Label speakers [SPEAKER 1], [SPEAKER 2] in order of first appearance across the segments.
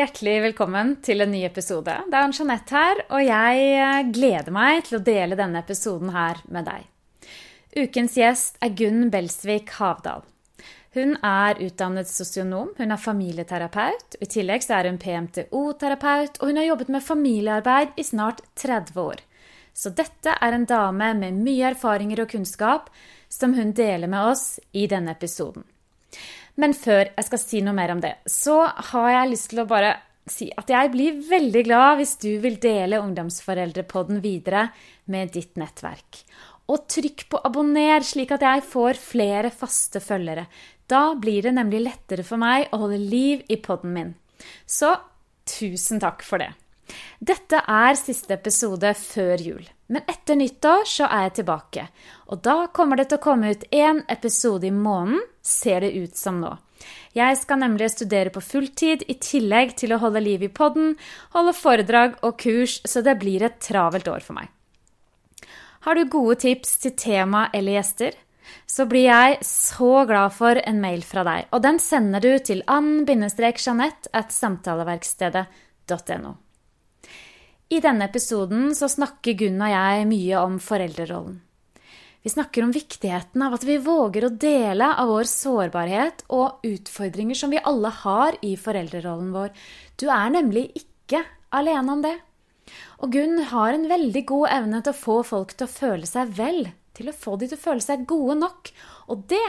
[SPEAKER 1] Hjertelig velkommen til en ny episode. Det er Jeanette her, og jeg eh, gleder meg til å dele denne episoden her med deg. Ukens gjest er Gunn Belsvik Havdal. Hun er utdannet sosionom, hun er familieterapeut. I tillegg så er hun PMTO-terapeut, og hun har jobbet med familiearbeid i snart 30 år. Så dette er en dame med mye erfaringer og kunnskap som hun deler med oss i denne episoden. Men før jeg skal si noe mer om det, så har jeg lyst til å bare si at jeg blir veldig glad hvis du vil dele Ungdomsforeldrepodden videre med ditt nettverk. Og trykk på abonner, slik at jeg får flere faste følgere. Da blir det nemlig lettere for meg å holde liv i podden min. Så tusen takk for det. Dette er siste episode før jul. Men etter nyttår så er jeg tilbake. Og da kommer det til å komme ut én episode i måneden, ser det ut som nå. Jeg skal nemlig studere på fulltid i tillegg til å holde liv i podden, holde foredrag og kurs, så det blir et travelt år for meg. Har du gode tips til tema eller gjester? Så blir jeg så glad for en mail fra deg, og den sender du til ann-jeanette at samtaleverkstedet.no. I denne episoden så snakker Gunn og jeg mye om foreldrerollen. Vi snakker om viktigheten av at vi våger å dele av vår sårbarhet og utfordringer som vi alle har i foreldrerollen vår. Du er nemlig ikke alene om det. Og Gunn har en veldig god evne til å få folk til å føle seg vel, til å få de til å føle seg gode nok. Og det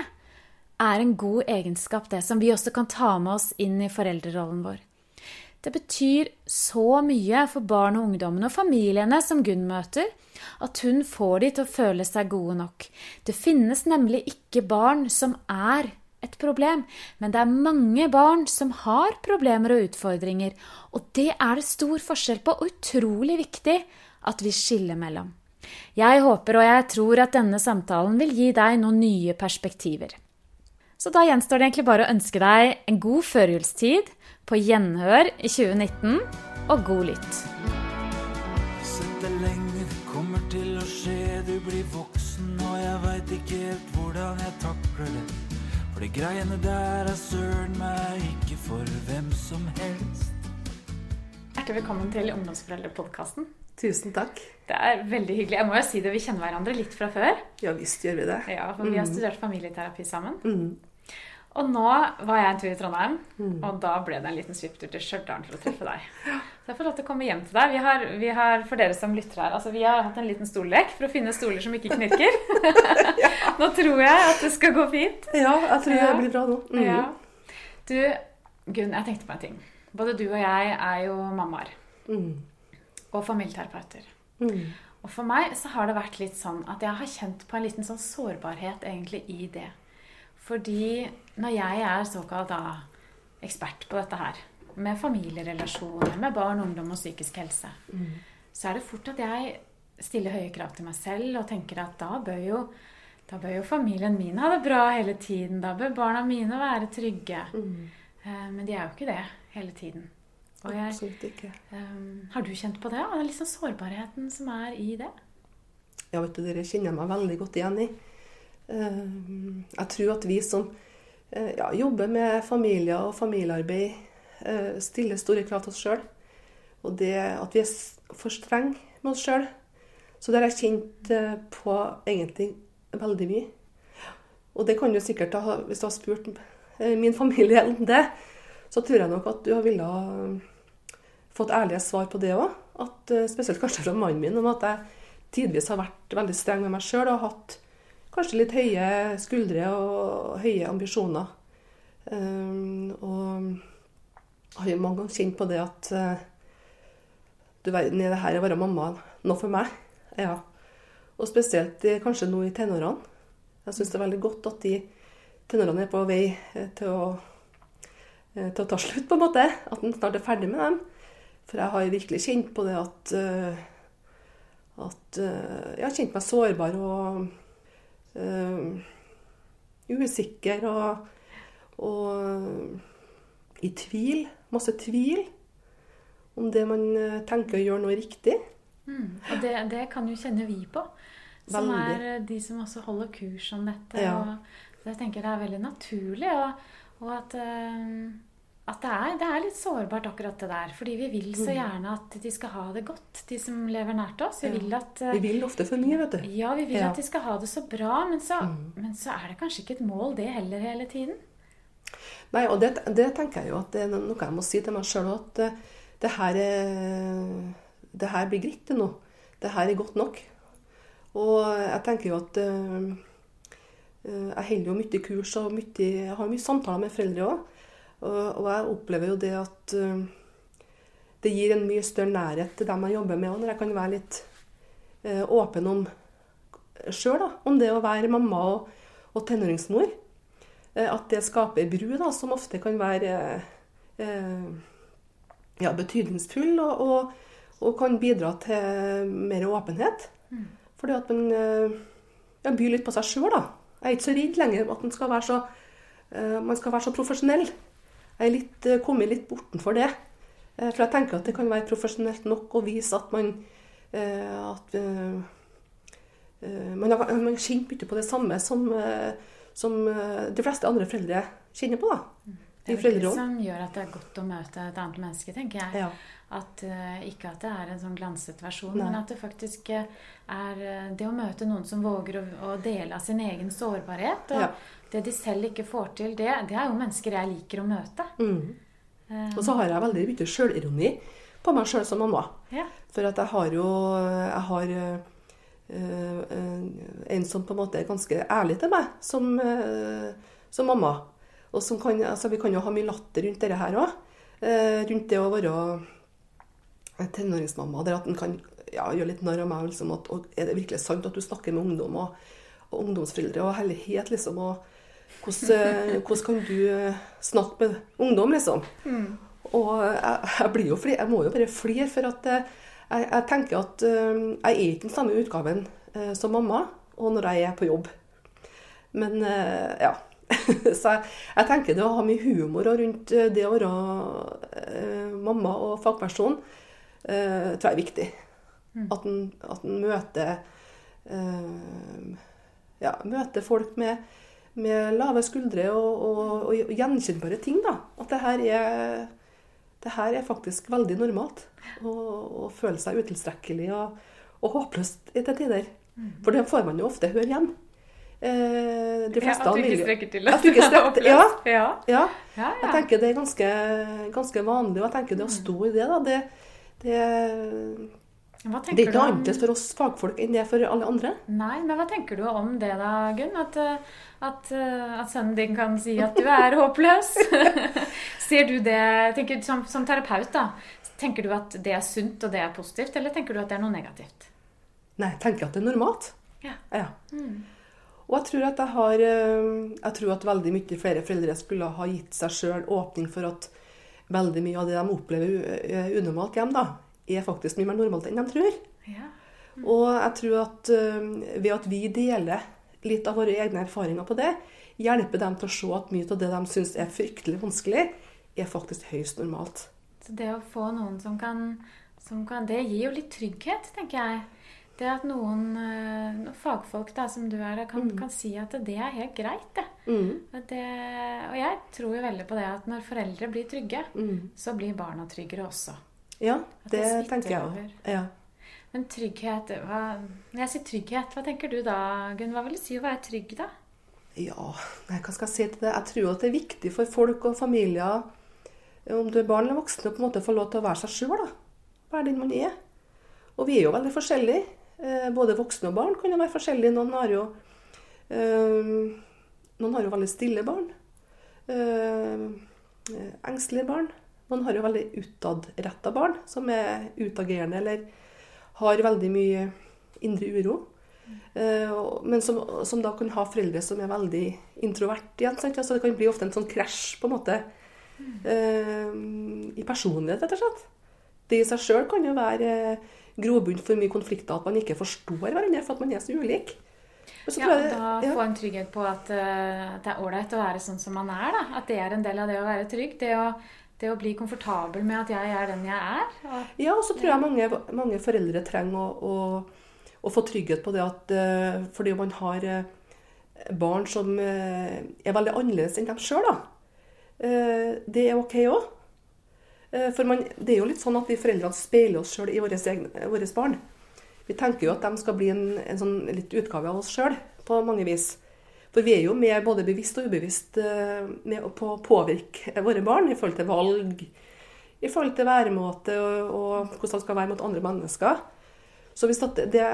[SPEAKER 1] er en god egenskap, det, som vi også kan ta med oss inn i foreldrerollen vår. Det betyr så mye for barn og ungdommene og familiene som Gunn møter, at hun får de til å føle seg gode nok. Det finnes nemlig ikke barn som er et problem, men det er mange barn som har problemer og utfordringer, og det er det stor forskjell på, og utrolig viktig at vi skiller mellom. Jeg håper og jeg tror at denne samtalen vil gi deg noen nye perspektiver. Så da gjenstår det egentlig bare å ønske deg en god førjulstid, på gjenhør i 2019, og god lytt.
[SPEAKER 2] Sett det lenge, det kommer til å skje. Du blir voksen, og jeg veit ikke helt hvordan jeg takler det. For de greiene der er søren meg ikke for hvem som helst.
[SPEAKER 1] Hjertelig velkommen til Ungdomsforeldrepodkasten.
[SPEAKER 3] Tusen takk.
[SPEAKER 1] Det er veldig hyggelig. Jeg må jo si det, Vi kjenner hverandre litt fra før.
[SPEAKER 3] Ja visst gjør vi det.
[SPEAKER 1] Ja, for Vi har studert familieterapi sammen.
[SPEAKER 3] Mm.
[SPEAKER 1] Og nå var jeg en tur i Trondheim, og da ble det en liten svipptur til Stjørdal for å treffe deg. Så jeg får lov til å komme hjem til deg. Vi har, vi har for dere som lytter her, altså vi har hatt en liten stollek for å finne stoler som ikke knirker. Nå tror jeg at det skal gå fint.
[SPEAKER 3] Ja, jeg tror
[SPEAKER 1] Ja.
[SPEAKER 3] det blir bra nå. Mm.
[SPEAKER 1] Ja. Du, Gunn, jeg tenkte på en ting. Både du og jeg er jo mammaer
[SPEAKER 3] Mm.
[SPEAKER 1] og familieterapeuter.
[SPEAKER 3] Mm.
[SPEAKER 1] Og for meg så har det vært litt sånn at jeg har kjent på en liten sånn sårbarhet egentlig i det. Fordi når jeg er såkalt da ekspert på dette her, med familierelasjoner, med barn, ungdom og psykisk helse, så er det fort at jeg stiller høye krav til meg selv og tenker at da bør jo da bør jo familien min ha det bra hele tiden. Da bør barna mine være trygge.
[SPEAKER 3] Mm.
[SPEAKER 1] Eh, Men de er jo ikke det hele tiden. Og jeg,
[SPEAKER 3] Absolutt ikke.
[SPEAKER 1] Um, har du kjent på det? Og det er liksom sårbarheten som er i det?
[SPEAKER 3] Ja, vet du, Dere kjenner jeg meg veldig godt igjen i. Eh, Jeg tror at vi som eh, ja, jobber med familier og familiearbeid, eh, stiller store krav til oss sjøl. Og det at vi er for strenge med oss sjøl. Så det har jeg kjent på egentlig veldig mye. Og det kan du sikkert ha, hvis du har spurt min familie om det, så tror jeg nok at du ville ha fått ærlige svar på det òg. Spesielt kanskje fra mannen min, om at jeg tidvis har vært veldig streng med meg sjøl og hatt kanskje litt høye skuldre og høye ambisjoner. Um, og har jo mange ganger kjent på det at uh, du verden, er det her å være mamma noe for meg? Ja. Og spesielt eh, kanskje nå i tenårene. Jeg syns det er veldig godt at de tenårene er på vei eh, til å, eh, til å ta slutt, på en måte. At en snart er ferdig med dem. For jeg har virkelig kjent på det at at jeg har kjent meg sårbar og usikker og, og i tvil. Masse tvil om det man uh, tenker å gjøre noe riktig.
[SPEAKER 1] Mm. Og det, det kan jo kjenne vi på. Som
[SPEAKER 3] Veldig.
[SPEAKER 1] er eh, de som også holder kurs om dette.
[SPEAKER 3] Ja.
[SPEAKER 1] Og så jeg tenker det er veldig naturlig. Og, og at eh, at det er, det er litt sårbart akkurat det der. Fordi vi vil så
[SPEAKER 3] Mm.
[SPEAKER 1] gjerne at de skal ha det godt, de som lever nært oss. Vi
[SPEAKER 3] Ja.
[SPEAKER 1] vil at
[SPEAKER 3] Vi vil ofte for mye, vet du.
[SPEAKER 1] Ja, vi vil
[SPEAKER 3] Ja.
[SPEAKER 1] at de skal ha det så bra, men så,
[SPEAKER 3] Mm.
[SPEAKER 1] men så er det kanskje ikke et mål det heller hele tiden.
[SPEAKER 3] Nei, og det, det tenker jeg jo at det er noe jeg må si til meg sjøl at eh, det her, er, det her blir greit til nå. Det her er godt nok. Og jeg tenker jo at eh, eh, Jeg holder jo mye kurs og mye, jeg har mye samtaler med foreldre òg. Og, og jeg opplever jo det at eh, det gir en mye større nærhet til dem jeg jobber med òg, når jeg kan være litt eh, åpen om sjøl, om det å være mamma og, og tenåringsmor. Eh, At det skaper bru, da, som ofte kan være ja, betydningsfull og, og, og kan bidra til mer åpenhet. Fordi at man ja, byr litt på seg sjøl, da. Jeg er ikke så redd lenger at man skal være så, man skal være så profesjonell. Jeg er litt, eh, kommet litt bortenfor det. Eh, For jeg tenker at det kan være profesjonelt nok å vise at man eh, at man har man kjenner mye på det samme som, som de fleste andre foreldre kjenner på. da.
[SPEAKER 1] Det er det som gjør at det er godt å møte et annet menneske, tenker jeg.
[SPEAKER 3] Ja.
[SPEAKER 1] At, ikke at det er en sånn glanset versjon,
[SPEAKER 3] Nei.
[SPEAKER 1] men at det faktisk er det å møte noen som våger å, å dele av sin egen sårbarhet. Og
[SPEAKER 3] Ja.
[SPEAKER 1] Det de selv ikke får til, det, det er jo mennesker jeg liker å møte.
[SPEAKER 3] Mm.
[SPEAKER 1] Eh,
[SPEAKER 3] Og så har jeg veldig mye sjølironi på meg sjøl som mamma.
[SPEAKER 1] ja.
[SPEAKER 3] For at jeg har jo Jeg har øh, øh, en som på en måte er ganske ærlig til meg som, øh, som mamma. Og som kan, altså Vi kan jo ha mye latter rundt dette her òg. rundt det å være tenåringsmamma. Der at en kan ja, gjøre litt narr av meg. Liksom, at, og er det virkelig sant at du snakker med ungdom og, og ungdomsforeldre og hellighet, liksom? og hvordan, eh, hvordan kan du eh, snakke med ungdom, liksom? Og jeg, jeg blir jo flere, jeg må jo bare flire, for at eh, jeg, jeg tenker at jeg er ikke den samme utgaven som mamma og når jeg er på jobb. Men ja. Så jeg, jeg tenker det å ha mye humor rundt det å være mamma og fagperson, eh, tror jeg er viktig. At en, at en møter eh, ja, møter folk med, med lave skuldre og, og, og gjenkjennbare ting. Da. At det her er, det her er faktisk veldig normalt. Å føle seg utilstrekkelig og, og håpløst til tider. For det får man jo ofte høre hjem. Eh, de fleste
[SPEAKER 1] at du ikke strekker til
[SPEAKER 3] At du ikke strekker- ja.
[SPEAKER 1] ja.
[SPEAKER 3] Ja,
[SPEAKER 1] Ja,
[SPEAKER 3] jeg tenker det er ganske, ganske vanlig. Og jeg tenker det å stå i det, da, det, det, det er ikke noe annet for oss fagfolk enn det er for alle andre.
[SPEAKER 1] Nei, men hva tenker du om det da, Gunn? At, eh, at, eh, at sønnen din kan si at du er håpløs? Ser du det tenker, som, som terapeut, da, tenker du at det er sunt og det er positivt, eller tenker du at det er noe negativt?
[SPEAKER 3] Nei, jeg tenker at det er normalt.
[SPEAKER 1] Ja.
[SPEAKER 3] Ja. Og jeg tror at jeg har eh, Jeg tror at veldig mye flere foreldre skulle ha gitt seg sjøl åpning for at veldig mye av det de opplever unormalt hjem, da, er faktisk mye mer normalt enn de tror.
[SPEAKER 1] Ja.
[SPEAKER 3] Og jeg tror at ved at vi deler litt av våre egne erfaringer på det, hjelper dem til å se at mye av det de syns er fryktelig vanskelig, er faktisk høyst normalt.
[SPEAKER 1] Så det å få noen som kan, som kan Det gir jo litt trygghet, tenker jeg. Det at noen eh, noen fagfolk da, som du er, kan, kan si at det er helt greit, det.
[SPEAKER 3] Mm.
[SPEAKER 1] Det. Og jeg tror jo veldig på det at når foreldre blir trygge,
[SPEAKER 3] Mm.
[SPEAKER 1] så blir barna tryggere også.
[SPEAKER 3] Ja, det
[SPEAKER 1] det
[SPEAKER 3] tenker jeg òg. Ja.
[SPEAKER 1] Men trygghet hva, Når jeg sier trygghet, hva tenker du da, Gunn? Hva vil det si å være trygg, da?
[SPEAKER 3] Ja, hva skal jeg si til det? Jeg tror at det er viktig for folk og familier, om du er barn eller voksen, å på en måte få lov til å være seg sjøl. Være den man er. Og vi er jo veldig forskjellige. Eh, Både voksne og barn kan jo være forskjellige. Noen har jo, øh, noen har jo veldig stille barn. Øh, Engstelige barn. Noen har jo veldig utadretta barn, som er utagerende eller har veldig mye indre uro. Eh, men som, som da kan ha foreldre som er veldig introvert igjen. Sant? Altså det kan bli ofte en sånn krasj på en måte eh, i personlighet, rett og slett. Det i seg sjøl kan jo være eh, grobunn for mye konflikter, at man ikke forstår hverandre for at man er så ulik. Så
[SPEAKER 1] Ja, og da
[SPEAKER 3] ja.
[SPEAKER 1] få en trygghet på at, at det er ålreit å være sånn som man er. da. At det er en del av det å være trygg. Det å, det å bli komfortabel med at jeg er den jeg er. Og,
[SPEAKER 3] Ja, og så tror jeg mange, mange foreldre trenger å, å, å få trygghet på det at eh, fordi man har eh, barn som eh, er veldig annerledes enn dem sjøl, det er ok òg. For man, det er jo litt sånn at vi foreldrene speiler oss sjøl i våre barn. Vi tenker jo at de skal bli en, en sånn litt utgave av oss sjøl på mange vis. For vi er jo med både bevisst og ubevisst med på å påvirke våre barn i forhold til valg, i forhold til væremåte og, og hvordan de skal være mot andre mennesker. Så hvis, det,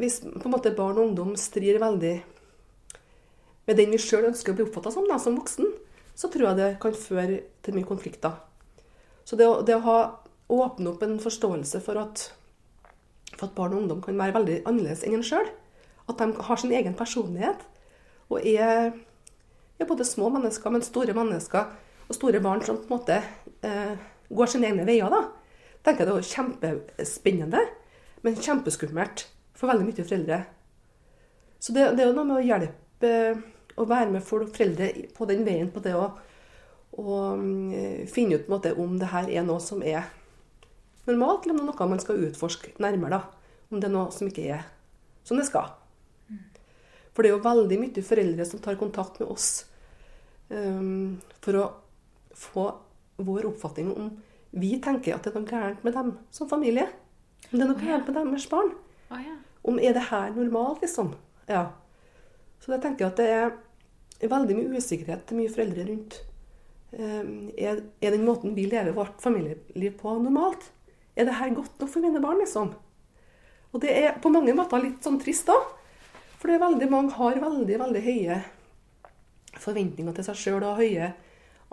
[SPEAKER 3] hvis barn og ungdom strir veldig med den vi sjøl ønsker å bli oppfatta som, da, som voksen, så tror jeg det kan føre til mye konflikter. Så det å, det å ha, åpne opp en forståelse for at, for at, barn og ungdom kan være veldig annerledes enn en sjøl, at de har sin egen personlighet og er, er, både små mennesker, men store mennesker og store barn som på en måte eh, går sine egne veier, da, tenker jeg det er kjempespennende, men kjempeskummelt for veldig mye foreldre. Så det, det er jo noe med å hjelpe å være med for foreldre på den veien på det å, å mm, finne ut måte, om det her er noe som er normalt, eller om det er noe man skal utforske nærmere. da. Om det er noe som ikke er som det skal. For det er jo veldig mye foreldre som tar kontakt med oss um, for å få vår oppfatning om vi tenker at det er noe gærent med dem som familie. Om det er noe gærent med deres barn. Om er det her normalt, liksom. Ja. Så jeg tenker at det er veldig mye usikkerhet til mye foreldre rundt. Um, er, er, den måten vi lever vårt familieliv på, normalt? Er det her godt nok for mine barn, liksom? Og det er på mange måter litt sånn trist, da. For det er veldig mange har veldig, veldig høye forventninger til seg sjøl og høye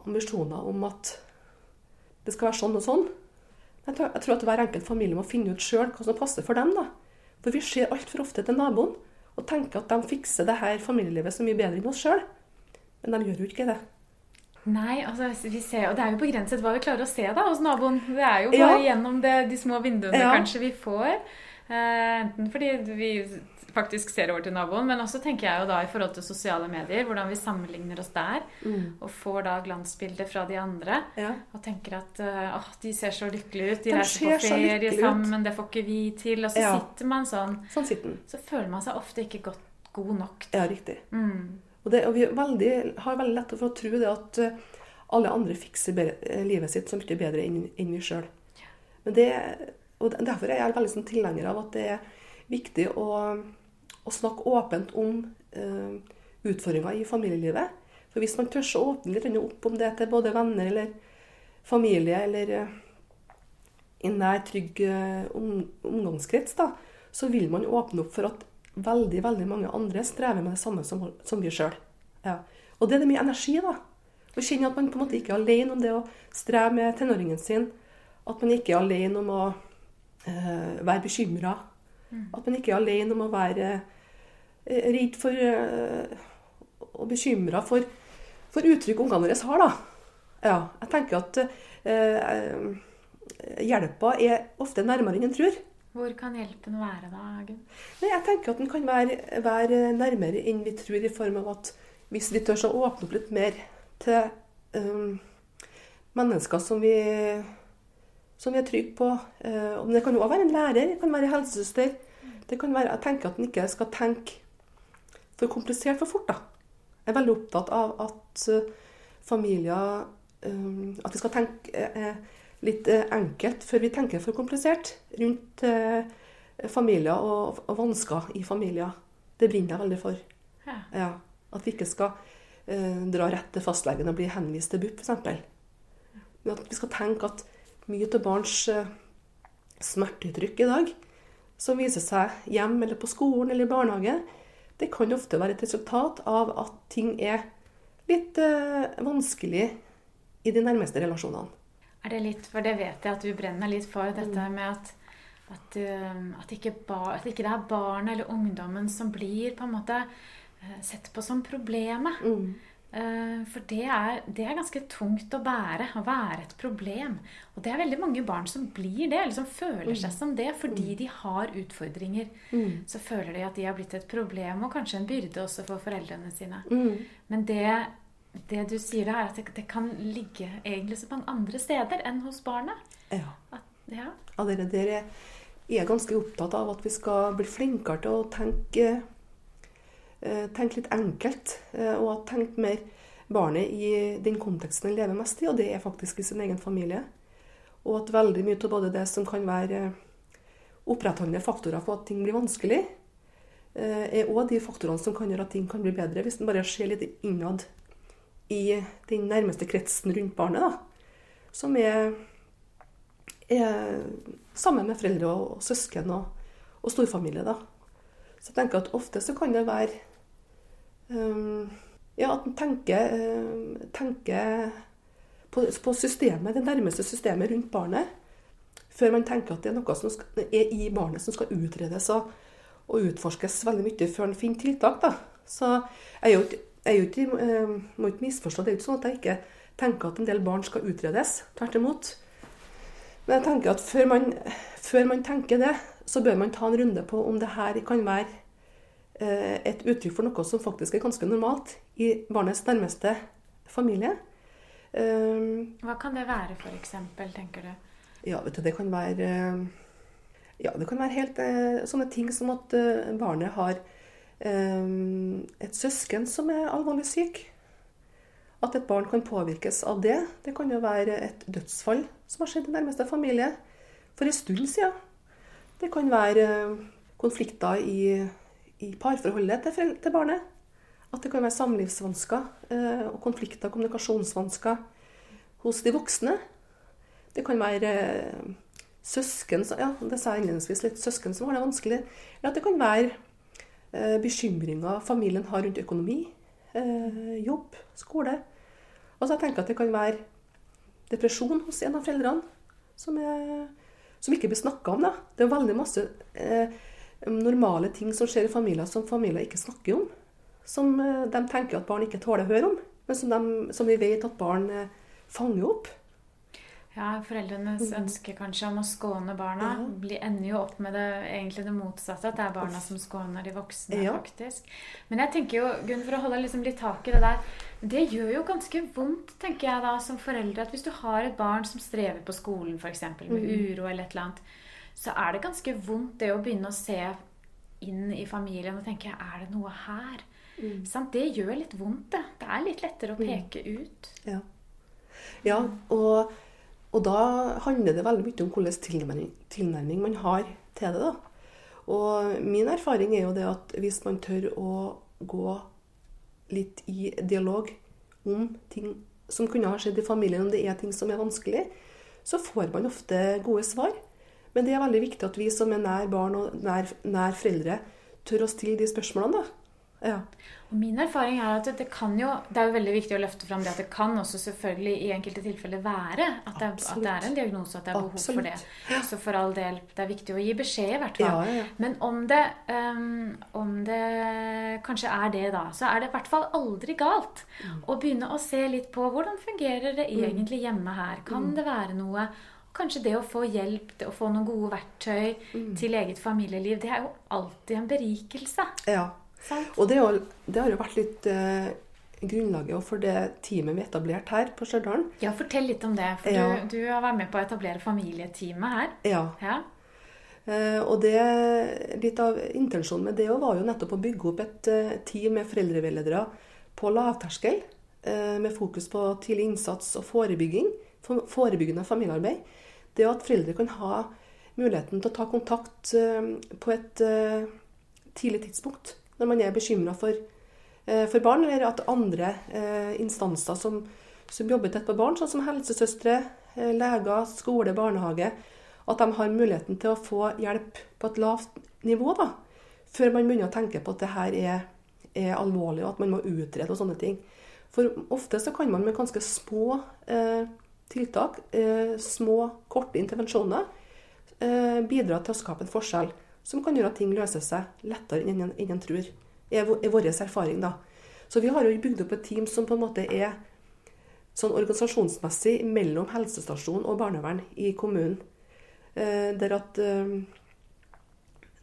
[SPEAKER 3] ambisjoner om at det skal være sånn og sånn. Jeg tror, jeg tror at hver enkelt familie må finne ut sjøl hva som passer for dem. da. For vi ser altfor ofte til naboen og tenker at de fikser det her familielivet så mye bedre enn oss sjøl. Men de gjør jo ikke det.
[SPEAKER 1] Nei, altså vi ser, og det er jo begrenset hva vi klarer å se da hos naboen. Det er jo bare ja. gjennom det, de små vinduene ja. kanskje vi får. Eh, enten fordi vi faktisk ser over til naboen. Men også tenker jeg jo da i forhold til sosiale medier, hvordan vi sammenligner oss der. Mm. Og får da glansbilder fra de andre. Ja. Og tenker at uh, oh, de ser så lykkelige ut. De, de reiser på ferie sammen, det får ikke vi til. Og så ja. sitter man sånn.
[SPEAKER 3] Sånn sitter
[SPEAKER 1] Så føler man seg ofte ikke godt, god nok.
[SPEAKER 3] Ja, riktig. Mm. Og, det, og, vi veldig, har veldig lett for å tro det at uh, alle andre fikser bedre, livet sitt så mye bedre enn, enn vi sjøl. Men det, og derfor er jeg veldig sånn tilhenger av at det er viktig å å snakke åpent om eh, utfordringer i familielivet. For hvis man tør å åpne litt opp om det til både venner eller familie eller uh, en nær, trygg uh, omgangskrets, da, så vil man åpne opp for at veldig veldig mange andre strever med det samme som, som vi sjøl. Ja. Og det er det mye energi, da. Å kjenne at man på en måte ikke er alene om det å streve med tenåringen sin. At man ikke er alene om å uh, være bekymra. Mm. At man ikke er alene om å være Eh, redd for uh, og bekymra for, for uttrykk ungene våre har. da. Ja, jeg tenker at uh, hjelpa er ofte nærmere enn en tror.
[SPEAKER 1] Hvor kan hjelpen være da, Gunn?
[SPEAKER 3] Jeg tenker at den kan være, være, nærmere enn vi tror, i form av at hvis vi tør å åpne opp litt mer til um, mennesker som vi, som vi er trygge på Men Det kan jo også være en lærer, det kan være en helsesøster. Det kan være, jeg tenker at en ikke skal tenke for komplisert for fort. da. Jeg er veldig opptatt av at uh, familier um, At vi skal tenke litt enkelt før vi tenker for komplisert rundt familier og, og, vansker i familier. Det brenner jeg veldig for. Ja. Ja, at vi ikke skal dra rett til fastlegen og bli henvist til BUP, f.eks. Men at vi skal tenke at mye av barns smerteuttrykk i dag, som viser seg hjem eller på skolen eller i barnehage, det kan ofte være et resultat av at ting er litt eh, vanskelig i de nærmeste relasjonene.
[SPEAKER 1] Er det litt, for det vet jeg at du brenner litt for, dette mm. med at, at, eh, at, ikke bar, at, ikke det er barnet eller ungdommen som blir på en måte eh, sett på som problemet. Mm. Eh, for det er, det er, ganske tungt å bære, å være et problem. Og det er veldig mange barn som blir det, eller som føler seg mm. som det fordi mm. de har utfordringer. Mm. Så føler de at de har blitt et problem, og kanskje en byrde også for foreldrene sine. Mm. Men det, det, du sier er at det, det, kan ligge egentlig så mange andre steder enn hos barnet.
[SPEAKER 3] Ja. At, ja. ja dere, dere er ganske opptatt av at vi skal bli flinkere til å tenke Eh, tenke litt enkelt. Eh, og tenke mer barnet i den konteksten den lever mest i, og det er faktisk i sin egen familie. Og at veldig mye av både det som kan være opprettholdende faktorer for at ting blir vanskelig, eh, er òg de faktorene som kan gjøre at ting kan bli bedre, hvis en bare ser litt innad i den nærmeste kretsen rundt barnet, da, som er, er sammen med foreldre og, søsken og, og, storfamilie. da. Så jeg tenker at ofte så kan det være ja, at en tenker, um, tenker på, på, systemet, det nærmeste systemet rundt barnet, før man tenker at det er noe som skal, er i barnet som skal utredes og, og utforskes veldig mye før en finner tiltak. da. Så jeg jo jeg ikke, eh, må ikke misforstå. Det er ikke sånn at jeg ikke tenker at en del barn skal utredes. Tvert imot. Men jeg tenker at før man, før man, tenker det, så bør man ta en runde på om det her kan være et uttrykk for noe som faktisk er ganske normalt i barnets nærmeste familie.
[SPEAKER 1] Eh, Hva kan det være, f.eks., tenker du?
[SPEAKER 3] Ja, vet du, det kan være ja, det kan være helt sånne ting som at barnet har et søsken som er alvorlig syk. At et barn kan påvirkes av det. Det kan jo være et dødsfall som har skjedd i nærmeste familie for en stund siden. Det kan være konflikter i, i parforholdet til, til, barnet. At det kan være samlivsvansker eh, og konflikter kommunikasjonsvansker hos de voksne. Det kan være eh, søsken ja, det sa jeg litt, søsken som har det vanskelig. Eller at det kan være Eh, bekymringer familien har rundt økonomi, jobb, skole. Altså jeg tenker at det kan være depresjon hos en av foreldrene som, er, som ikke blir snakka om. Da. Det er veldig masse eh, normale ting som skjer i familier som familier ikke snakker om. Som eh, de tenker at barn ikke tåler å høre om, men som, de, som vi vet at barn eh, fanger opp.
[SPEAKER 1] Ja, foreldrenes mm. ønske kanskje om å skåne barna ja. blir, ender jo opp med det, egentlig det motsatte. At det er barna som skåner de voksne, ja. faktisk. Men jeg tenker jo, Gunn, for å holde liksom litt tak i det der Det gjør jo ganske vondt, tenker jeg da, som foreldre. At hvis du har et barn som strever på skolen, f.eks., med mm. uro eller et eller annet, så er det ganske vondt det å begynne å se inn i familien og tenke Er det noe her? Mm. Det gjør litt vondt, det. Det er litt lettere å mm. peke ut.
[SPEAKER 3] Ja. ja og og da handler det veldig mye om hvilken tilnærming, tilnærming man har til det. da. Og min erfaring er jo det at hvis man tør å gå litt i dialog om ting som kunne ha skjedd i familien, om det er ting som er vanskelig, så får man ofte gode svar. Men det er veldig viktig at vi som er nær barn og nær, nær foreldre, tør å stille de spørsmålene. da. Ja.
[SPEAKER 1] Og min erfaring er at det kan jo Det er jo veldig viktig å løfte fram det at det kan også selvfølgelig i enkelte tilfeller være at det, at det er en diagnose, at det er behov Absolutt. for det. Så for all del, det er viktig å gi beskjed, i hvert fall. Ja, ja, Men om det, um, om det kanskje er det, da, så er det i hvert fall aldri galt mm. å begynne å se litt på hvordan fungerer det mm. egentlig hjemme her. Kan mm. det være noe Kanskje det å få hjelp, det å få noen gode verktøy mm. til eget familieliv, det er jo alltid en berikelse.
[SPEAKER 3] Ja, og det, det, har jo vært litt eh, grunnlaget for det teamet vi etablerte her på Stjørdal.
[SPEAKER 1] Ja, fortell litt om det. For ja. du, du, har vært med på å etablere familieteamet her.
[SPEAKER 3] Ja. ja. Eh, og det, litt av intensjonen med det var jo nettopp å bygge opp et eh, team med foreldreveiledere på lavterskel. Eh, med fokus på tidlig innsats og forebygging. Forebyggende familiearbeid. Det at foreldre kan ha muligheten til å ta kontakt eh, på et eh, tidlig tidspunkt når man er bekymra for, eh, for, barn, eller at andre instanser som, som, jobber tett på barn, sånn som helsesøstre, leger, skole, barnehage, at de har muligheten til å få hjelp på et lavt nivå, da, før man begynner å tenke på at det her er, er alvorlig, og at man må utrede og sånne ting. For ofte så kan man med ganske små eh, tiltak, eh, små, korte intervensjoner, eh, bidra til å skape en forskjell som kan gjøre at ting løser seg lettere enn en, tror. er, vår erfaring, da. Så vi har jo bygd opp et team som på en måte er sånn organisasjonsmessig mellom helsestasjon og barnevern i kommunen. Eh, der at,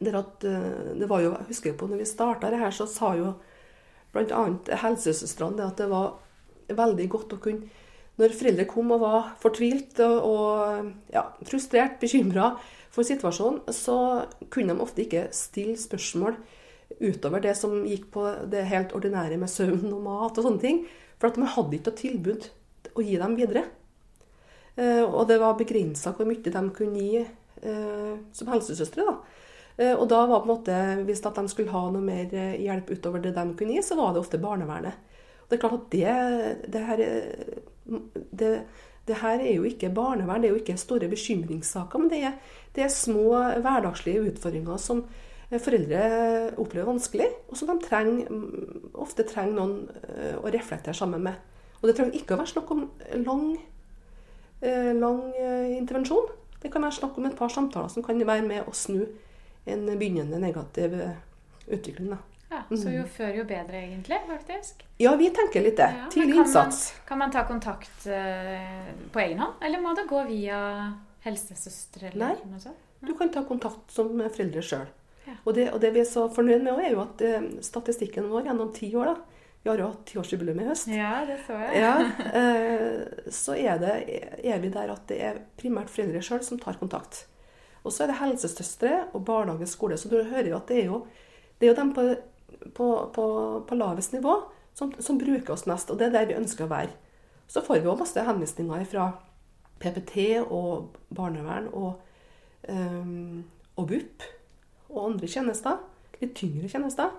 [SPEAKER 3] der at Det var jo, jeg husker på når vi starta det her, så sa jo bl.a. helsesøstrene at det var veldig godt å kunne Når foreldre kom og var fortvilt og, og ja, frustrert, bekymra, for situasjonen, så kunne de ofte ikke stille spørsmål utover det som gikk på det helt ordinære med søvn og mat og sånne ting. For at man hadde ikke noe tilbud å gi dem videre. Eh, og det var begrensa hvor mye de kunne gi eh, som helsesøstre. da. Eh, og da var på en måte, Hvis de skulle ha noe mer hjelp utover det de kunne gi, så var det ofte barnevernet. Det er klart at det, det, her, er- det, det her er jo ikke barnevern, det er jo ikke store bekymringssaker. Men det er, det er små hverdagslige utfordringer som foreldre opplever vanskelig, og som de trenger, ofte trenger noen eh, å reflektere sammen med. Og det trenger ikke å være snakk om lang eh, lang eh, intervensjon. Det kan være snakk om et par samtaler som kan være med å snu en begynnende negativ utvikling. Da.
[SPEAKER 1] Ja, så jo før, jo bedre, egentlig, faktisk.
[SPEAKER 3] Ja, vi tenker litt det.
[SPEAKER 1] Ja,
[SPEAKER 3] Tidlig
[SPEAKER 1] kan
[SPEAKER 3] innsats.
[SPEAKER 1] Man, kan man ta kontakt uh, på egen hånd, eller må det gå via helsesøstre eller
[SPEAKER 3] Nei.
[SPEAKER 1] sånt?
[SPEAKER 3] Du kan ta kontakt som foreldre sjøl.
[SPEAKER 1] Ja.
[SPEAKER 3] Og, det, og det vi er så fornøyd med, er jo at uh, statistikken vår gjennom ti år da, Vi har jo hatt tiårsjubileum i høst.
[SPEAKER 1] Ja, det så jeg.
[SPEAKER 3] Ja, eh, så er, det, er vi der at det er primært foreldre sjøl som tar kontakt. Og så er det helsesøstre og barnehage og skole. Så du hører jo at det er jo, det er jo dem på, på, på, på lavest nivå som, som bruker oss mest, og det er der vi ønsker å være. Så får vi òg masse henvisninger fra PPT og barnevern og, um, og BUP og andre tjenester. Litt tyngre tjenester.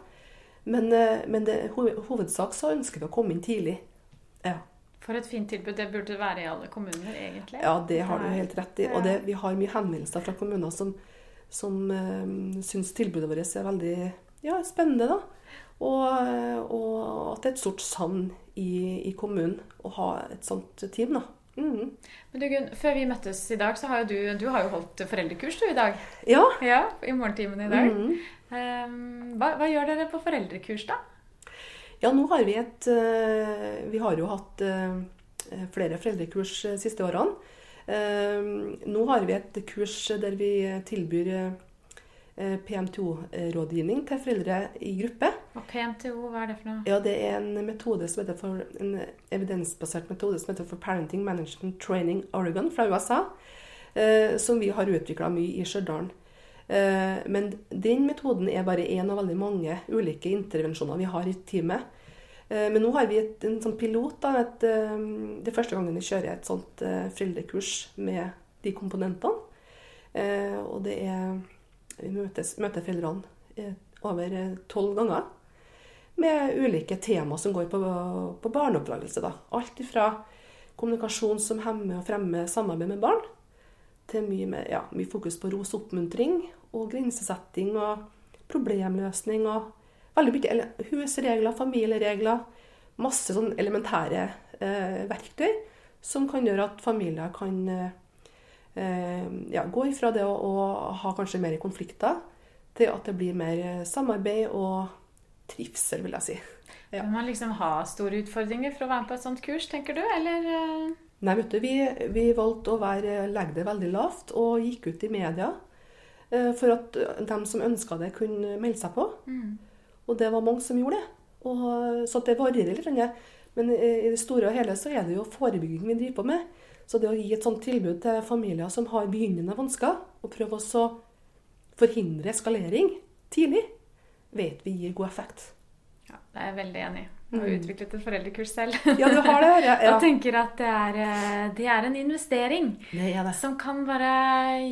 [SPEAKER 3] Men, eh, men det, hovedsak så ønsker vi å komme inn tidlig. Ja.
[SPEAKER 1] For et fint tilbud. Det burde være i alle kommuner, egentlig.
[SPEAKER 3] Ja, det har du helt rett i. Og det, vi har mye henvendelser fra kommuner som, som um, syns tilbudet vårt er veldig ja, spennende. da. Og, og at det er et stort savn i, i kommunen å ha et sånt team. da. Mm.
[SPEAKER 1] Men du Gunn, før vi møttes i dag, så har jo du, du har jo holdt foreldrekurs du i dag.
[SPEAKER 3] Ja.
[SPEAKER 1] Ja, i morgentimene i dag.
[SPEAKER 3] Mm.
[SPEAKER 1] Um, hva, hva gjør dere på foreldrekurs, da?
[SPEAKER 3] Ja, nå har vi et eh, Vi har jo hatt eh, flere foreldrekurs de siste årene. Eh, Nå har vi et kurs der vi tilbyr eh, PMTO-rådgivning til foreldre i gruppe.
[SPEAKER 1] Og PMTO, hva er det for noe?
[SPEAKER 3] Ja, det er en metode som heter for, en evidensbasert metode som heter for Parenting Management Training Oregon fra USA, eh, som vi har utvikla mye i Stjørdal. Eh, men den metoden er bare én av veldig mange ulike intervensjoner vi har i teamet. Eh, men nå har vi et, en sånn pilot. Da, et, eh, det er første gangen vi kjører et sånt eh, foreldrekurs med de komponentene. Eh, og det er Vi møtes, møter foreldrene eh, over eh, tolv ganger med ulike tema som går på, på barneoppdragelse. Alt fra kommunikasjon som hemmer og fremmer samarbeid med barn, til mye, med, ja, mye fokus på ros og oppmuntring og grensesetting og problemløsning og veldig mye husregler, familieregler. Masse sånn elementære eh, verktøy som kan gjøre at familier kan eh, ja, gå ifra det å, å ha kanskje mer konflikter, til at det blir mer eh, samarbeid og trivsel, vil jeg si. Ja.
[SPEAKER 1] Må man liksom ha store utfordringer for å være med på et sånt kurs, tenker du? Eller eh,
[SPEAKER 3] Nei, vet du, vi, vi valgte å være, legge det veldig lavt og gikk ut i media eh, for at de som ønska det, kunne melde seg på.
[SPEAKER 1] mm.
[SPEAKER 3] Og det var mange som gjorde det. Og, så det varierer litt. Men i i det store og hele så er det jo forebygging vi driver på med. Så det å gi et sånt tilbud til familier som har begynnende vansker, og prøve å forhindre eskalering tidlig, vet vi gir god effekt.
[SPEAKER 1] Ja, det er jeg veldig enig i. Jeg har
[SPEAKER 3] Mm.
[SPEAKER 1] utviklet et foreldrekurs selv.
[SPEAKER 3] Ja, du har det? Ja, ja.
[SPEAKER 1] Og tenker at det er, eh, det er en investering
[SPEAKER 3] Det er det.
[SPEAKER 1] som kan bare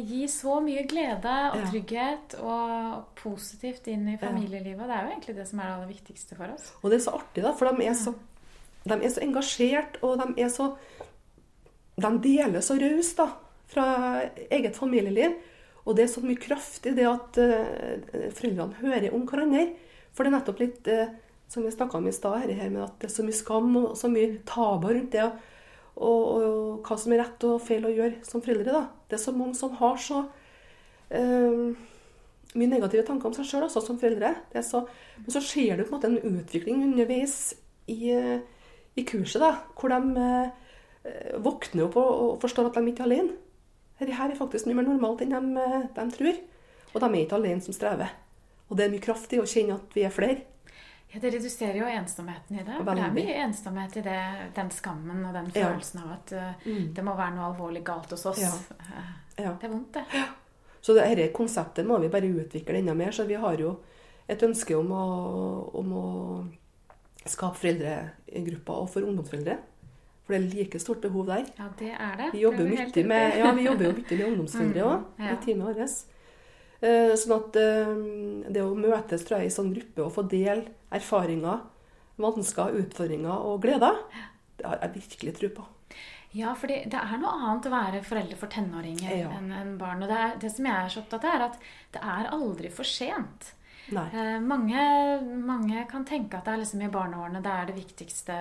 [SPEAKER 1] gi så mye glede og trygghet og positivt inn i familielivet. Det er jo egentlig det som er det aller viktigste for oss.
[SPEAKER 3] Og det er så artig, da, for de er så, de er så engasjert, og de er så De deler så raust, fra eget familieliv. Og det er så mye kraft i det at uh, foreldrene hører om hverandre. For det er nettopp litt uh, som vi snakka om i stad, her, med at det er så mye skam og så mye tabuer rundt det. Og, og, og hva som er rett og feil å gjøre som foreldre. da. Det er så mange som har så uh, mye negative tanker om seg sjøl også som foreldre. Så, men så skjer det på en måte en utvikling underveis i, i kurset, da, hvor de våkner opp og, forstår at de ikke er alene. Dette her er faktisk mye mer normalt enn de, eh, de tror. Og de er ikke alene som strever. Og det er mye kraft i å kjenne at vi er flere.
[SPEAKER 1] Ja, Det reduserer jo ensomheten i det. Veldig. det er mye ensomhet i det, den skammen og den
[SPEAKER 3] Ja.
[SPEAKER 1] følelsen av at mm. det må være noe alvorlig galt hos oss.
[SPEAKER 3] Ja.
[SPEAKER 1] Eh,
[SPEAKER 3] Ja.
[SPEAKER 1] Det er vondt, det.
[SPEAKER 3] Så dette konseptet må vi bare utvikle enda mer. Så vi har jo et ønske om å, om å skape foreldregrupper og for ungdomsforeldre. For det er like stort behov der.
[SPEAKER 1] Ja, det er det.
[SPEAKER 3] Vi jobber,
[SPEAKER 1] Det
[SPEAKER 3] mye med, ja, vi jobber jo mye med ungdomsforeldre òg,
[SPEAKER 1] Mm, ja.
[SPEAKER 3] i teamet vårt. Eh, Sånn at eh, det å møtes tror jeg, i sånn gruppe og få dele erfaringer, vansker, utfordringer og gleder, det har jeg virkelig tro på.
[SPEAKER 1] Ja, for det er noe annet å være foreldre for tenåringer
[SPEAKER 3] Ja.
[SPEAKER 1] enn en barn. Og det, er, det som jeg er så opptatt av, er at det er aldri for sent. Eh, mange, mange kan tenke at det er liksom i barneårene det er det viktigste.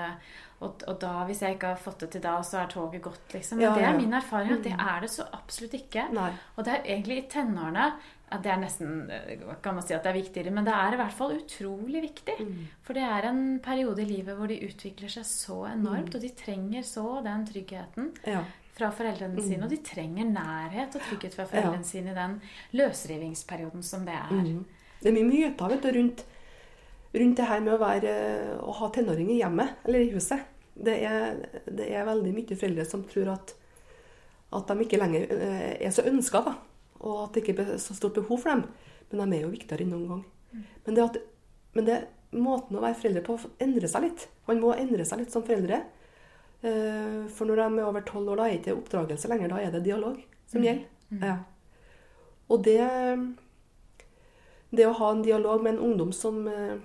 [SPEAKER 1] Og, og da, hvis jeg ikke har fått det til da, så er toget gått, liksom. Men
[SPEAKER 3] Ja,
[SPEAKER 1] det
[SPEAKER 3] ja.
[SPEAKER 1] er min erfaring at det er det så absolutt ikke.
[SPEAKER 3] Nei.
[SPEAKER 1] Og det er egentlig i tenårene at det er nesten eh, kan man si at det er viktigere, men det er i hvert fall utrolig viktig.
[SPEAKER 3] Mm.
[SPEAKER 1] For det er en periode i livet hvor de utvikler seg så enormt, og de trenger så den tryggheten
[SPEAKER 3] Ja.
[SPEAKER 1] fra foreldrene sine. Og de trenger nærhet og trygghet fra
[SPEAKER 3] Ja.
[SPEAKER 1] foreldrene sine i den løsrivingsperioden som det er.
[SPEAKER 3] Mm. Det er mye myter vet du, rundt, rundt det her med å, være, å ha tenåring i hjemmet eller i huset. Det er, det er veldig mye foreldre som tror at, at de ikke lenger eh, er så ønska. Og at det ikke er så stort behov for dem. Men de er jo viktigere enn noen gang. Men det, at, men det måten å være foreldre på endrer seg litt. Man må endre seg litt som foreldre. Eh, For når de er over tolv år, da er det ikke oppdragelse lenger. Da er det dialog som gjelder. Ja. Og det det å ha en dialog med en ungdom som eh,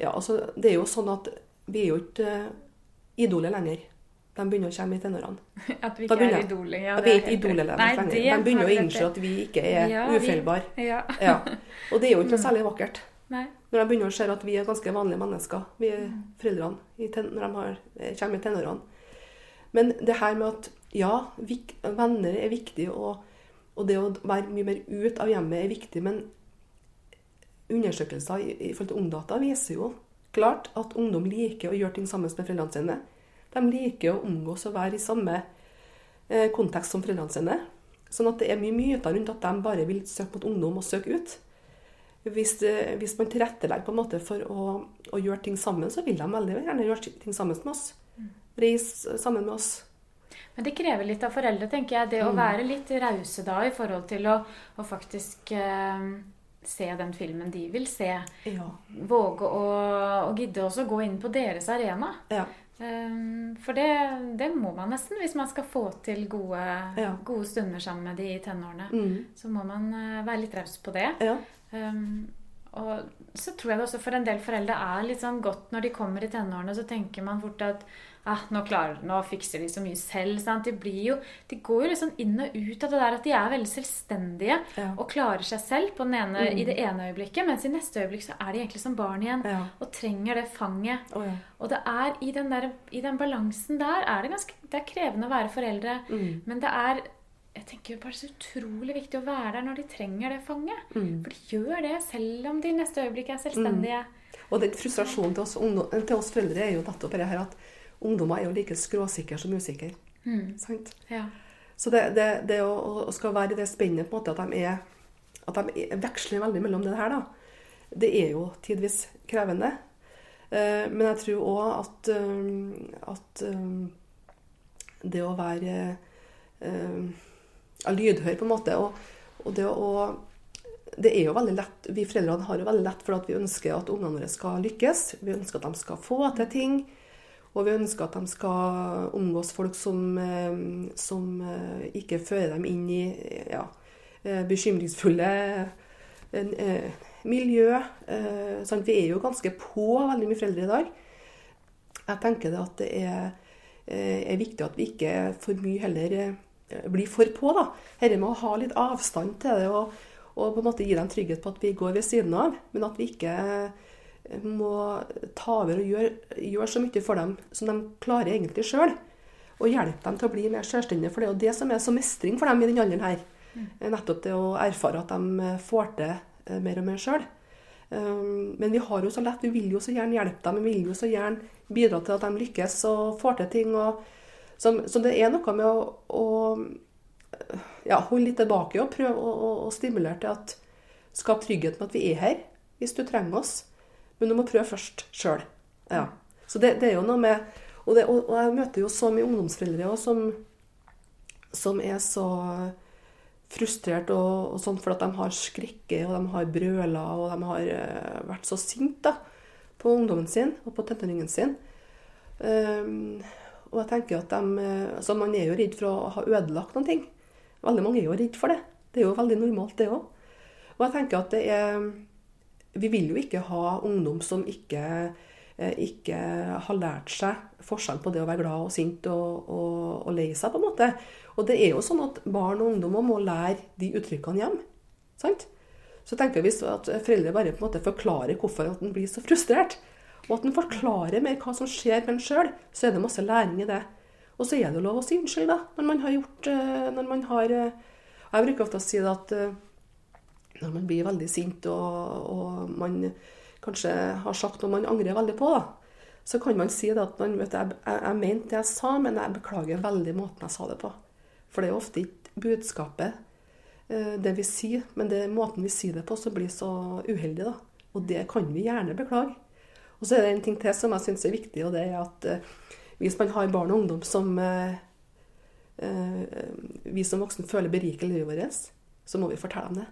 [SPEAKER 3] Ja, altså, det er jo sånn at vi er jo ikke eh, idoler lenger. De begynner å komme i tenårene.
[SPEAKER 1] At vi
[SPEAKER 3] ikke
[SPEAKER 1] ikke er idoler. Ja,
[SPEAKER 3] vi
[SPEAKER 1] er
[SPEAKER 3] ikke idoler lenger.
[SPEAKER 1] Nei,
[SPEAKER 3] De begynner å innse at vi ikke er
[SPEAKER 1] Ja,
[SPEAKER 3] ufeilbare.
[SPEAKER 1] Ja.
[SPEAKER 3] Ja. Og det er jo ikke noe særlig vakkert.
[SPEAKER 1] Nei.
[SPEAKER 3] Når de begynner å se at vi er ganske vanlige mennesker, vi er foreldrene, i ten, når de har, eh, kommer i tenårene. Men det her med at ja, venner er viktig, og, og det å være mye mer ut av hjemmet er viktig, men undersøkelser i, i forhold til Ungdata viser jo klart at ungdom liker å gjøre ting sammen med foreldrene sine. De liker å omgås og være i samme eh, kontekst som foreldrene sine. Sånn at det er mye myter rundt at de bare vil søke mot ungdom og søke ut. Hvis, eh, hvis man tilrettelegger på en måte for å, å gjøre ting sammen, så vil de veldig gjerne gjøre ting sammen med oss. Reise sammen med oss.
[SPEAKER 1] Men det krever litt av foreldre, tenker jeg.
[SPEAKER 3] Mm.
[SPEAKER 1] Det å være litt rause da i forhold til å, å faktisk eh, se den filmen de vil se.
[SPEAKER 3] Ja.
[SPEAKER 1] Våge å, å gidde også gå inn på deres arena.
[SPEAKER 3] Ja.
[SPEAKER 1] Um, For det, det må man nesten hvis man skal få til gode,
[SPEAKER 3] Ja.
[SPEAKER 1] gode stunder sammen med de i tenårene.
[SPEAKER 3] Mm.
[SPEAKER 1] Så må man uh, være litt raus på det.
[SPEAKER 3] ja.
[SPEAKER 1] Um, og så tror jeg det også for en del foreldre er litt sånn godt når de kommer i tenårene, så tenker man fort at ah, nå, klarer, nå fikser de så mye selv. Sant? De, blir jo, de går jo liksom inn og ut av det der at de er veldig selvstendige
[SPEAKER 3] Ja.
[SPEAKER 1] og klarer seg selv på den ene,
[SPEAKER 3] Mm.
[SPEAKER 1] i det ene øyeblikket, mens i neste øyeblikk så er de egentlig som barn igjen
[SPEAKER 3] Ja.
[SPEAKER 1] og trenger det fanget.
[SPEAKER 3] Oh, ja.
[SPEAKER 1] Og det er i den, der, i den balansen der er det ganske det er krevende å være foreldre.
[SPEAKER 3] Mm.
[SPEAKER 1] Men det er jeg tenker bare så utrolig viktig å være der når de trenger det fanget.
[SPEAKER 3] Mm.
[SPEAKER 1] For de gjør det selv om de i neste øyeblikk er selvstendige.
[SPEAKER 3] Og den frustrasjonen til oss, til oss foreldre er jo nettopp det her at ungdommer er jo like skråsikre som usikre.
[SPEAKER 1] Mm.
[SPEAKER 3] Sant?
[SPEAKER 1] Ja.
[SPEAKER 3] Så det, det, det å, å skal være i det spennet på en måte at de, er, at de er- veksler veldig mellom det her, da, det er jo tidvis krevende. Eh, men jeg tror òg at, eh, at eh, det å være eh, lydhør, på en måte, og, og det å det er jo veldig lett, Vi foreldrene har jo veldig lett for at vi ønsker at ungene våre skal lykkes. Vi ønsker at de skal få til ting. Og vi ønsker at de skal omgås folk som, eh, som eh, ikke fører dem inn i ja, eh, bekymringsfulle eh, miljø. Sant? Vi er jo ganske på veldig mye foreldre i dag. Jeg tenker det at det er, er viktig at vi ikke for mye heller blir for på. da. Dette med å ha litt avstand til det og, og på en måte gi dem trygghet på at vi går ved siden av, men at vi ikke må ta over og gjøre, gjøre så mye for dem som de klarer egentlig sjøl. Og hjelpe dem til å bli mer selvstendige. For det er jo det som er så mestring for dem i den alderen her. Eh, Nettopp det å erfare at de eh, får til eh, mer og mer sjøl. Um, Men vi har jo så lett, vi vil jo så gjerne hjelpe dem, vi vil jo så gjerne bidra til at de lykkes og får til ting. Og, så, så det er noe med å, å ja, holde litt tilbake og prøve å, å, å stimulere til at skape trygghet med at vi er her hvis du trenger oss. Men du må prøve først sjøl. Ja. Så det, det er jo noe med Og, det, og, jeg møter jo så mye ungdomsforeldre også, som, som er så frustrert og, og sånn for at de har skrekket og de har brøla og de har uh, vært så sinte på ungdommen sin og på tenåringen sin. Um, og jeg tenker at de, altså Man er jo redd for å ha ødelagt noen ting. Veldig mange er jo redd for det. Det er jo veldig normalt, det òg. Og jeg tenker at det er Vi vil jo ikke ha ungdom som ikke, eh, ikke har lært seg forskjell på det å være glad og sint og, og, og lei seg, på en måte. Og det er jo sånn at barn og ungdommer må lære de uttrykkene hjemme. Sant? Så tenker hvis at foreldre bare på en måte forklarer hvorfor at en blir så frustrert, og at en forklarer mer hva som skjer med en sjøl, så er det masse læring i det. Og så er det lov å si unnskyld, da, når man har gjort eh, Når man har eh, Jeg bruker ofte å si det at eh, når man blir veldig sint og, og man kanskje har sagt noe man angrer veldig på, så kan man si at man, vet, jeg, jeg, jeg mente det jeg sa, men jeg beklager veldig måten jeg sa det på. For det er ofte ikke budskapet det vi sier, men det er måten vi sier det på som blir så uheldig. da. Og det kan vi gjerne beklage. Og så er det en ting til som jeg syns er viktig, og det er at hvis man har barn og ungdom som eh, eh, vi som voksne føler beriker livet vårt, så må vi fortelle dem det.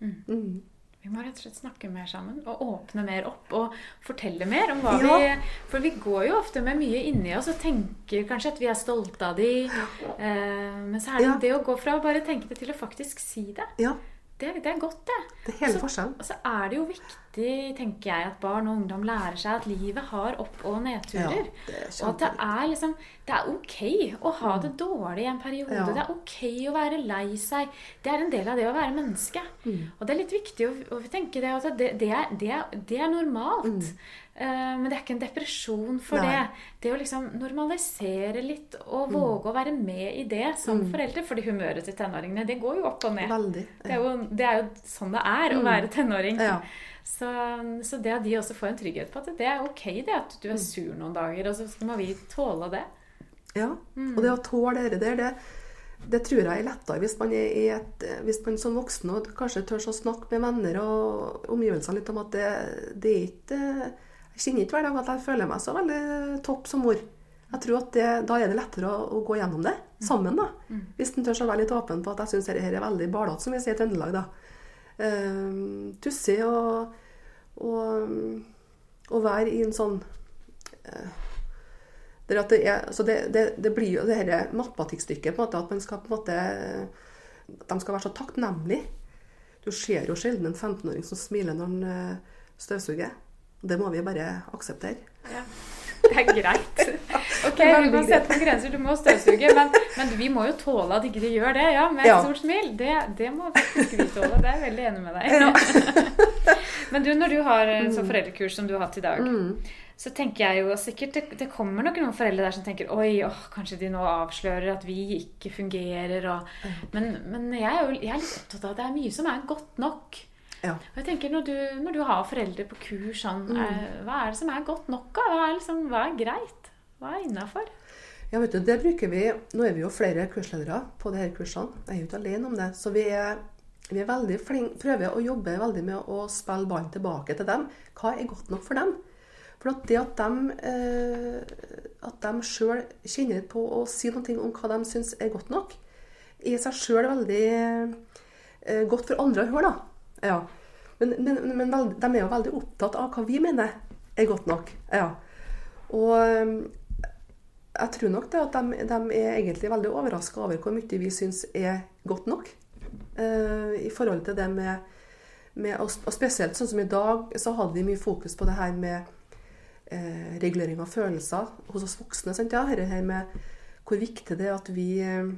[SPEAKER 3] Mm.
[SPEAKER 1] Mm. Vi må rett og slett snakke mer sammen og åpne mer opp og fortelle mer om hva ja. vi For vi går jo ofte med mye inni oss og tenker kanskje at vi er stolte av de, ja. eh, men så er det ja. det å gå fra å bare tenke det til å faktisk si det.
[SPEAKER 3] Ja.
[SPEAKER 1] Det, det, er godt, det.
[SPEAKER 3] Det er hele forskjellen.
[SPEAKER 1] Og så er det jo viktig, tenker jeg, at barn og ungdom lærer seg at livet har opp- og nedturer. Ja, og at det er liksom Det er ok å ha det mm. dårlig i en periode. Ja. Det er ok å være lei seg. Det er en del av det å være menneske. Mm. Og det er litt viktig å, å tenke det altså, det, det, er, det er, normalt. Mm. Uh, men det er ikke en depresjon for Nei. det. Det å liksom normalisere litt og mm. våge å være med i det som mm. foreldre. Fordi humøret til tenåringene det går jo opp og ned.
[SPEAKER 3] Veldig,
[SPEAKER 1] ja. det, er jo, det, er jo, sånn det er å mm. være tenåring. Ja. Så, så, det at de også får en trygghet på at det er ok det at du er mm. sur noen dager, og så må vi tåle det.
[SPEAKER 3] Ja, og det å tåle det der, det, det tror jeg er lettere hvis man, er et, hvis man som voksen og kanskje tør å snakke med venner og omgivelsene litt om at det, det er ikke Jeg kjenner ikke hver dag at jeg føler meg så veldig topp som mor. Jeg tror at det, Da er det lettere å, å, gå gjennom det sammen. da. Mm. Hvis en tør å være litt åpen på at jeg syns dette er veldig ballete, som vi sier i Trøndelag. da. Uh, tussig og, være i en sånn uh, det, er, altså det, det, det, blir jo det dette matematikkstykket på en måte, at man skal på en måte de skal være så takknemlige. Du ser jo sjelden en 15-åring som smiler når han eh, støvsuger. Det må vi bare akseptere. Ja,
[SPEAKER 1] det er greit. Ok, du kan sette noen grenser. Du må støvsuge. Men, men, vi må jo tåle at ikke de gjør det. Ja, med et ja. stort smil. Det, det må faktisk vi tåle. Det er jeg veldig enig med deg. Ja. men du, når du har sånn foreldrekurs som du har hatt i dag mm så tenker jeg jo sikkert det, det, kommer nok noen foreldre der som tenker Oi, åh, kanskje de nå avslører at vi ikke fungerer. Og, men, men jeg, er jo, jeg er litt opptatt av at det er mye som er godt nok. Ja. Og jeg tenker Når du, når du har foreldre på kurs, sånn, mm. er, hva er det som er godt nok? Hva er, liksom, hva er greit? Hva er innafor?
[SPEAKER 3] Ja, vet du, det bruker vi, Nå er vi jo flere kursledere på disse kursene. Jeg er jo ikke alene om det. Så vi er, vi er veldig flinke, prøver å jobbe veldig med å spille ballen tilbake til dem. Hva er godt nok for dem? For at det at de, eh, at de sjøl kjenner på å si noe om hva de syns er godt nok, er i seg sjøl veldig eh, godt for andre å høre. da. Ja. Men, men, men de er jo veldig opptatt av hva vi mener er godt nok. Ja. Og eh, jeg tror nok det at de, de er egentlig veldig overraska over hvor mye vi syns er godt nok. Uh, I forhold til det med, med og, spesielt sånn som i dag, så hadde vi mye fokus på det her med uh, regulering av følelser hos oss voksne. Sant? Ja, her, her med hvor viktig det er at vi uh,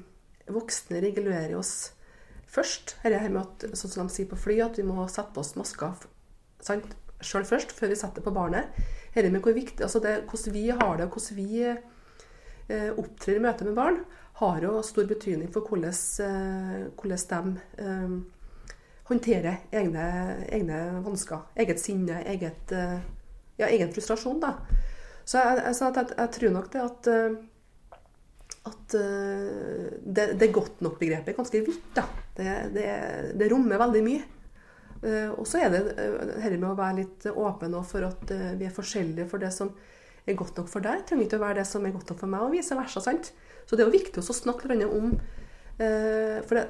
[SPEAKER 3] voksne regulerer oss først. Dette her med at, sånn som de sier på fly, at vi må sette på oss masker sjøl først, før vi setter på barnet. Dette med hvor viktig, altså det, Hvordan vi har det, og hvordan vi eh, opptrer i møte med barn, har jo stor betydning for hvordan, eh, hvordan de eh, håndterer egne, egne vansker. Eget sinne, eget eh, ja, egen frustrasjon. da. Så jeg, jeg, jeg, jeg tror nok det at, eh, at uh, det, det godt nok-begrepet er ganske vidt. Det, det, det rommer veldig mye. Uh, og så er det dette med å være litt åpen for at vi er forskjellige for det som er godt nok for deg, trenger ikke å være det som er godt nok for meg, og vice versa. sant? Så det er jo viktig å snakke litt om for det,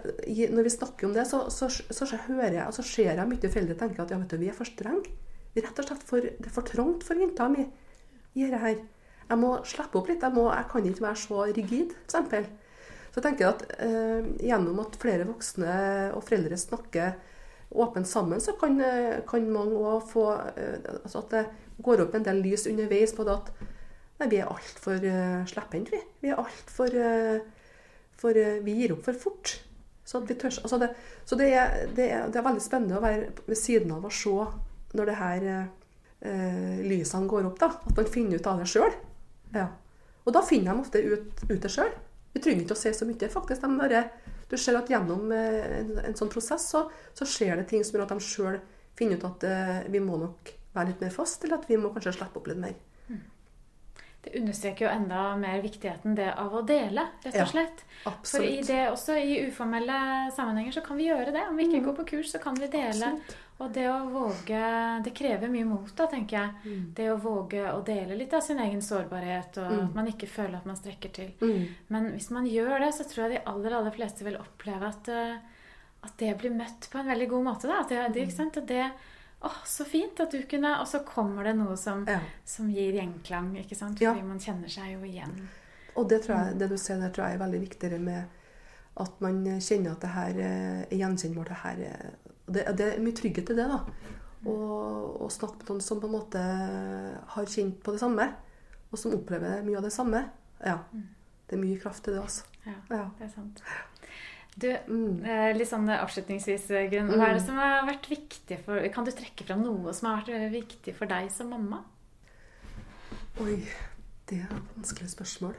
[SPEAKER 3] Når vi snakker om det, så, så, så, hører jeg, altså ser jeg mye foreldre tenke at ja, vet du, vi er for strenge. rett og slett for, det er for trangt for jenta mi i dette her. Jeg må slippe opp litt. Jeg, må, jeg kan ikke være så rigid, f.eks. Så jeg tenker at eh, gjennom at flere voksne og foreldre snakker åpent sammen, så kan, eh, kan mange òg få eh, altså At det går opp en del lys underveis på det at nei, vi er altfor eh, slepphendte, vi. Vi er altfor eh, for, eh, Vi gir opp for fort. Så, tør, altså det, så det, er, det, er, det, er, veldig spennende å være ved siden av og se når det her eh, lysene går opp. da, At man finner ut av det sjøl. Ja. Og da finner de ofte ut, ut det sjøl. Vi trenger ikke å se så mye, faktisk. De bare, du ser at gjennom eh, en, en, sånn prosess så, så, skjer det ting som gjør at de sjøl finner ut at eh, vi må nok være litt mer fast, eller at vi må kanskje slippe opp litt mer. Mm.
[SPEAKER 1] Det understreker jo enda mer viktigheten det av å dele, rett og slett. Ja, For i det, også i uformelle sammenhenger så kan vi gjøre det. Om vi ikke mm. går på kurs, så kan vi dele. Absolutt. Og det å våge Det krever mye mot, da, tenker jeg. Mm. Det å våge å dele litt av sin egen sårbarhet, og mm. at man ikke føler at man strekker til. Mm. Men hvis man gjør det, så tror jeg de aller, aller fleste vil oppleve at, uh, at det blir møtt på en veldig god måte. Da. At det, det, ikke sant? At det å, så fint at du kunne Og så kommer det noe som, ja. som gir gjenklang, ikke sant? Fordi ja. man kjenner seg jo igjen.
[SPEAKER 3] Og det, jeg, mm. det du ser der, tror jeg er veldig viktigere med at man kjenner at det her eh, er gjenkjennbart. Det, her, det, det er mye trygghet i det. da. Og, snakke med noen som på en måte har kjent på det samme, og som opplever mye av det samme. Ja. Mm. Det er mye kraft i det, altså.
[SPEAKER 1] Ja, ja. det er sant. Du, mm. Eh, litt sånn avslutningsvis, Gunn. Hva er det mm. som har vært viktig for Kan du trekke fram noe som har vært viktig for deg som mamma?
[SPEAKER 3] Oi, det er et vanskelig spørsmål.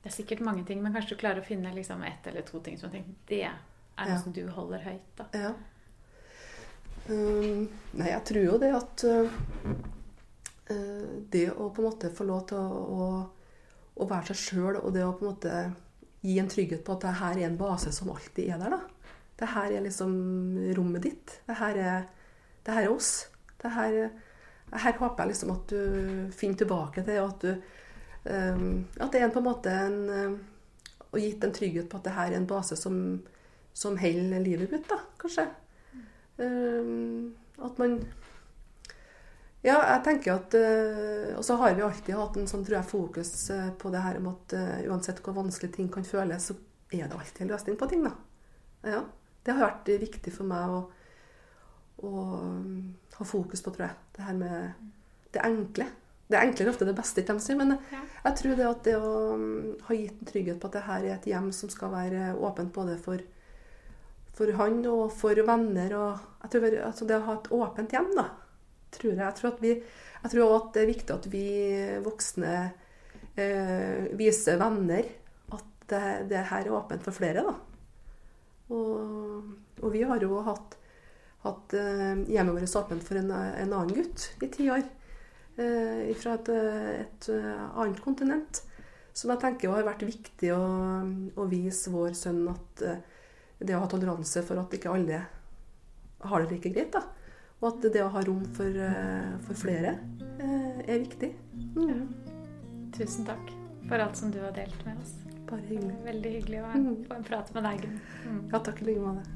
[SPEAKER 1] Det er sikkert mange ting, men kanskje du klarer å finne liksom ett eller to ting som tenker, det er noe ja. som du holder høyt. da.
[SPEAKER 3] Ja. Um, nei, jeg tror jo det at uh, det å på en måte få lov til å, å, være seg sjøl, og det å på en måte gi en trygghet på at det her er en base som alltid er der. da. Det her er liksom rommet ditt. Det her er, det her er oss. Det her, her håper jeg liksom at du finner tilbake til, og at du um, At det er på en måte en Og gitt en trygghet på at det her er en base som, som holder livet mitt, da, kanskje. Um, at man ja, jeg tenker at uh, Og så har vi alltid hatt en sånn, tror jeg, fokus uh, på det her om at uh, uansett hvor vanskelig ting kan føles, så er det alltid en løsning på ting, da. Ja, det har vært viktig for meg å, å ha fokus på, tror jeg. Det her med det enkle. Det enkle er ofte det beste, ikke de sier, men ja. jeg tror det at det å um, ha gitt en trygghet på at det her er et hjem som skal være åpent både for, for han og for venner, og tror altså det å ha et åpent hjem, da tror jeg. Jeg tror, at vi, jeg tror at det er viktig at vi voksne eh, viser venner at det, det, her er åpent for flere. da. Og, og vi har jo hatt, hatt eh, hjemmet vårt åpent for en, en, annen gutt i ti år. Eh, fra et, et, annet kontinent. Som jeg tenker har vært viktig å, å vise vår sønn at eh, det å ha toleranse for at ikke alle har det like greit. da. Og at det å ha rom for, eh, for flere eh, er viktig. Mm. Ja.
[SPEAKER 1] Tusen takk for alt som du har delt med oss.
[SPEAKER 3] Bare hyggelig.
[SPEAKER 1] Veldig hyggelig å få en prat med deg, Gunn.
[SPEAKER 3] Mm. Ja, takk i like måte.